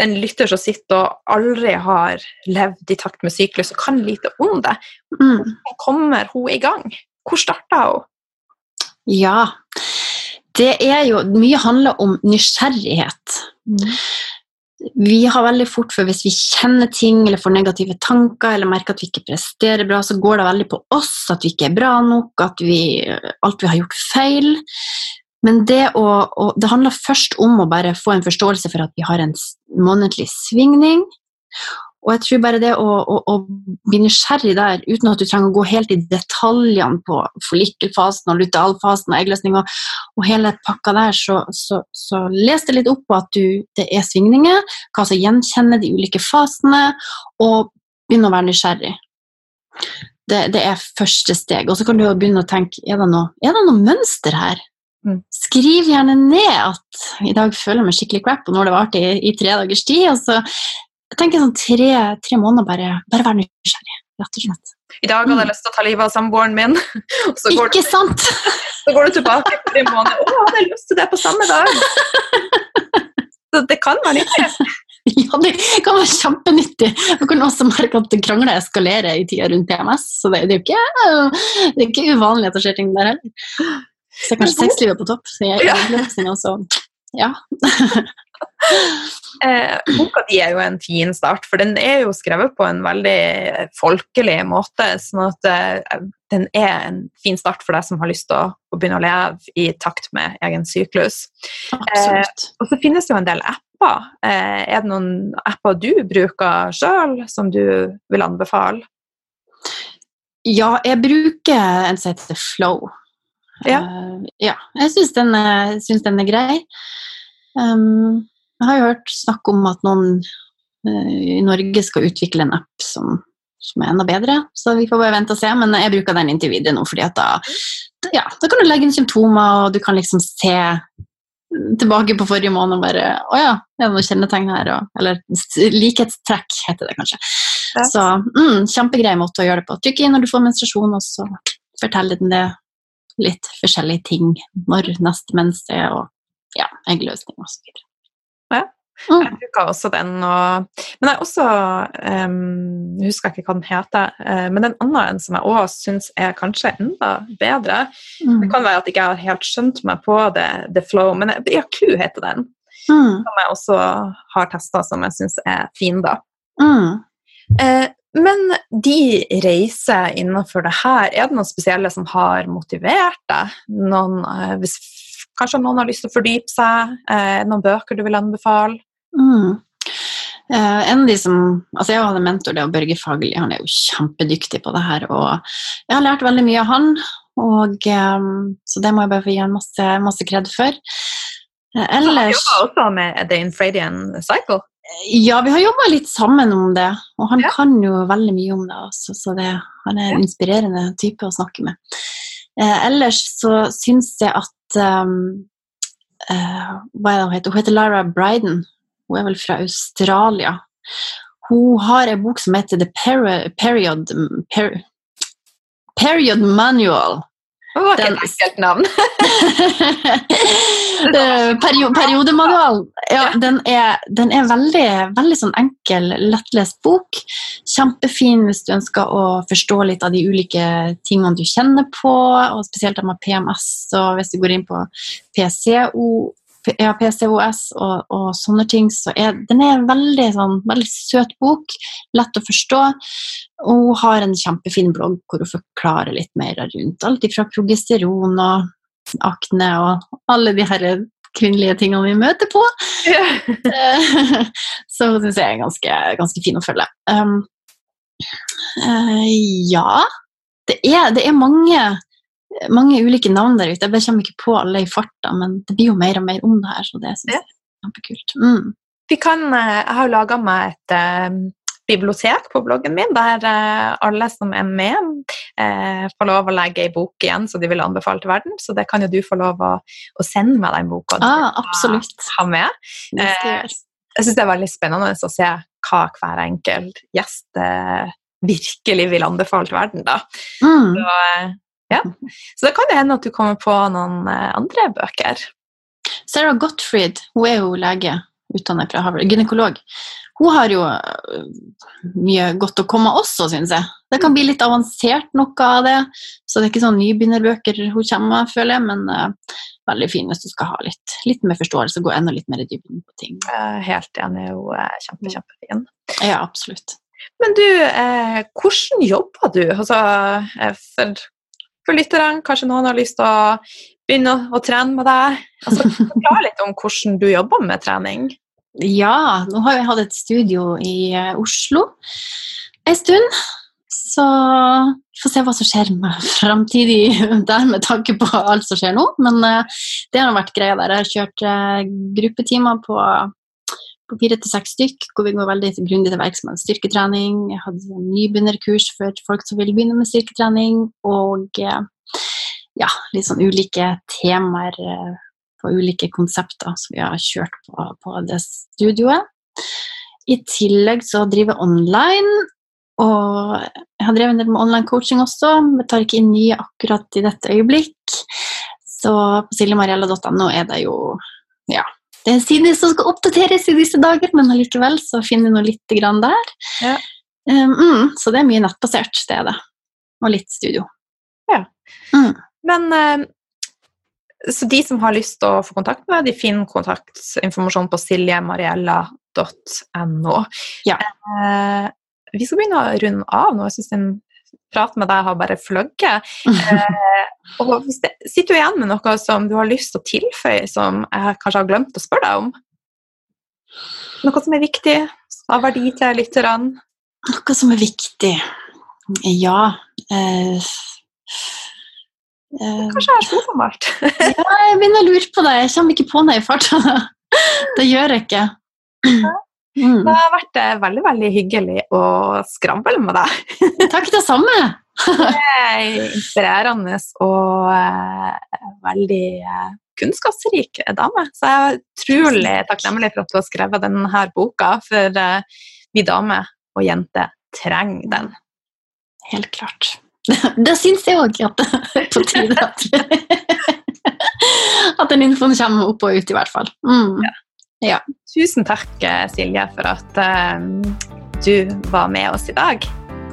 en lytter som sitter og aldri har levd i takt med syklus og kan lite om det, mm. hvordan kommer hun i gang? Hvor starta hun?
Ja, det er jo Mye handler om nysgjerrighet. Mm. Vi har veldig fort for hvis vi kjenner ting eller får negative tanker eller merker at vi ikke presterer bra, så går det veldig på oss, at vi ikke er bra nok, at vi, alt vi har gjort feil. Men det, å, å, det handler først om å bare få en forståelse for at vi har en månedlig svingning. Og jeg tror bare det å, å, å, bli nysgjerrig der, uten at du trenger å gå helt i detaljene på forlikelfasen og lutealfasen og eggløsning og, og, hele pakka der, så, så, så, les det litt opp på at du, det er svingninger, hva som gjenkjenner de ulike fasene, og begynne å være nysgjerrig. Det, det er første steg. Og så kan du begynne å tenke er det noe, er det noe mønster her? Mm. Skriv gjerne ned at i dag føler jeg meg skikkelig crap, og nå har det vart i, i tre dagers tid. og så jeg tenker sånn tre, tre måneder bare, bare være nysgjerrig, rett og slett.
I dag hadde jeg lyst til å ta livet av samboeren min. [laughs] Så går,
Ikke
du,
sant?
så går du tilbake tre måneder måned. Å, hadde jeg lyst til det på samme dag? [laughs] Så det kan være nyttig.
Ja, det kan være kjempenyttig. Man kan også merke at krangler eskalerer i tida rundt PMS, så det, det, er jo ikke, det er ikke uvanlig at det skjer ting der heller. Så er kanskje sexlivet er på topp. Så jeg,
Ja.
jeg, altså, ja. [laughs] [laughs]
Eh, boka di er jo en fin start, for den er jo skrevet på en veldig folkelig måte. sånn at eh, den er en fin start for deg som har lyst til å, å begynne å leve i takt med egen syklus.
Absolutt.
Og så finnes det jo en del apper. Eh, er det noen apper du bruker sjøl som du vil anbefale?
Ja, jeg bruker en som heter Flow.
Ja.
Eh, ja. Jeg syns den, den er grei. Um, jeg har jo hørt snakk om at noen uh, i Norge skal utvikle en app som, som er enda bedre, så vi får bare vente og se. Men jeg bruker den inntil videre nå, fordi at da, ja, da kan du legge inn symptomer, og du kan liksom se tilbake på forrige måned og bare Å ja, er det noen kjennetegn her? Og, eller likhetstrekk, heter det kanskje.
Ja.
Så mm, kjempegrei måte å gjøre det på. Trykk inn når du får menstruasjon, og så forteller den det litt forskjellige ting. Når neste mens er, og ja, eggløsning videre.
Ja.
Mm.
Jeg bruker også den. Og, men jeg også um, Jeg husker ikke hva den heter, Uh, men en annen en som jeg også syns er kanskje enda bedre. Det
Mm.
kan være at jeg ikke har helt skjønt meg på det, The flow, men jeg- ja, Q heter den.
Mm.
Som jeg også har testa, som jeg syns er fin, da.
Mm.
Uh, men de reiser innenfor det her, er det noen spesielle som har motivert deg? Noen, eh, hvis, kanskje noen har lyst til å fordype seg? Eh, noen bøker du vil anbefale?
Mm. Eh, en av de som, altså Jeg hadde en mentor, det er Børge Fagerli. Han er jo kjempedyktig på det her. og Jeg har lært veldig mye av han, og, eh, så det må jeg bare få gi han masse, masse kred for. Ellers
Så har
ellers
jobber også med The Infradian Cycle.
Ja, vi har jobba litt sammen om det, og han
Ja.
kan jo veldig mye om det også, så det, han er en inspirerende type å snakke med. Eh, ellers så syns jeg at um, uh, Hva er hun heter? Hun heter Lara Bryden. Hun er vel fra Australia. Hun har en bok som heter The Peri Period per Period Manual.
Det var ikke
Den-
et enkelt navn. [laughs]
Perio periodemanualen. Ja, den er, den er veldig, veldig sånn enkel, lettlest bok. Kjempefin hvis du ønsker å forstå litt av de ulike tingene du kjenner på, og spesielt med PMS, og hvis du går inn på PCO, ja, PCOS og, og sånne ting, så er den er en veldig, sånn, veldig søt bok, lett å forstå. Og hun har en kjempefin blogg hvor hun forklarer litt mer rundt alt fra progesteron og akne og alle de her kvinnelige tingene vi møter på. [laughs] Så hun syns jeg er ganske, ganske fin å følge. Um, uh, ja det er, det er mange, mange ulike navn der ute. Jeg bare kommer ikke på alle i farta, men det blir jo mer og mer om det her, så det syns jeg er kjempekult. Mm.
Vi kan, eh, jeg har jo laga meg et uh, bibliotek på bloggen min, der uh, alle som er med, uh, får lov å legge ei bok igjen som de vil anbefale til verden. Så det kan jo du få lov å, å sende meg den boka du
Ah, absolutt.
ha med.
Jeg
syns det er veldig spennende å se hva hver enkelt gjest virkelig vil anbefale til verden. da.
Mm.
Så, ja. så det kan jo hende at du kommer på noen eh, andre bøker.
Sarah Gottfried, hun er jo lege, utdannet fra Harvard, gynekolog. Hun har jo øh, mye godt å komme også, syns jeg. Det kan bli litt avansert noe av det, så det er ikke sånn nybegynnerbøker hun kommer med, føler jeg, men uh, veldig fin hvis du skal ha litt, litt mer forståelse og gå enda litt mer i dybden på ting.
Er helt enig, hun er kjempe, kjempefin.
Ja, absolutt.
Men du, eh, hvordan jobber du? Altså, eh, for, for lytterne, kanskje noen har lyst til å begynne å, å trene med deg? Altså, Forklar litt om hvordan du jobber med trening.
Ja, nå har jeg hatt et studio i eh, Oslo en stund. Så vi får se hva som skjer med [laughs] framtidig der med tanke på alt som skjer nå. Men eh, det har vært greia der. Jeg har kjørt eh, gruppetimer på, på fire til seks stykk, hvor vi går veldig grundig til verks med styrketrening. Jeg hadde nybegynnerkurs for folk som vil begynne med styrketrening. Og eh, ja, litt sånn ulike temaer eh, på ulike konsepter som vi har kjørt på, på det studioet. I tillegg så driver jeg online, og jeg har drevet en del med online coaching også. men tar ikke inn nye akkurat i dette øyeblikk. Så på siljemariella.no er det jo ja, det er en side som skal oppdateres i disse dager, men allikevel så finner du noe lite grann der.
Ja.
Um, så det er mye nettbasert, det er det. Og litt studio.
Ja.
Mm.
Men uh, Så de som har lyst til å få kontakt med deg, de finner kontaktinformasjon på siljemariella.no.
Ja.
Uh, vi skal begynne å runde av nå. Jeg syns en prat med deg har bare fløgget. [laughs] Eh, og hvis det, sitter du igjen med noe som du har lyst til å tilføye, som jeg kanskje har glemt å spørre deg om? Noe som er viktig, av verdi til lytterne?
Noe som er viktig Ja eh, eh,
Kanskje jeg er så formalt? [laughs]
Ja, jeg begynner å lure på det. Jeg kommer ikke på det i farta. [laughs] Det gjør jeg ikke. Mm.
Det har vært eh, veldig veldig hyggelig å skravle med deg. [laughs]
Takk, det samme.
Det er inspirerende og uh, veldig uh, kunnskapsrik dame. Så jeg er utrolig takknemlig for at du har skrevet denne boka, for uh, vi damer og jenter trenger den.
Helt klart. [laughs] Det syns jeg òg at det er på tide at, [laughs] at den infoen kommer opp og ut, i hvert fall. Mm. Ja.
Tusen takk, Silje, for at uh, du var med oss i dag.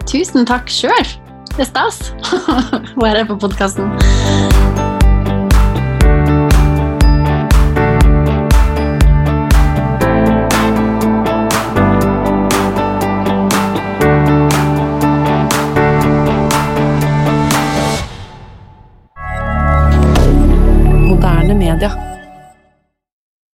Tusen takk sjøl. Det er stas [laughs] å være på podkasten.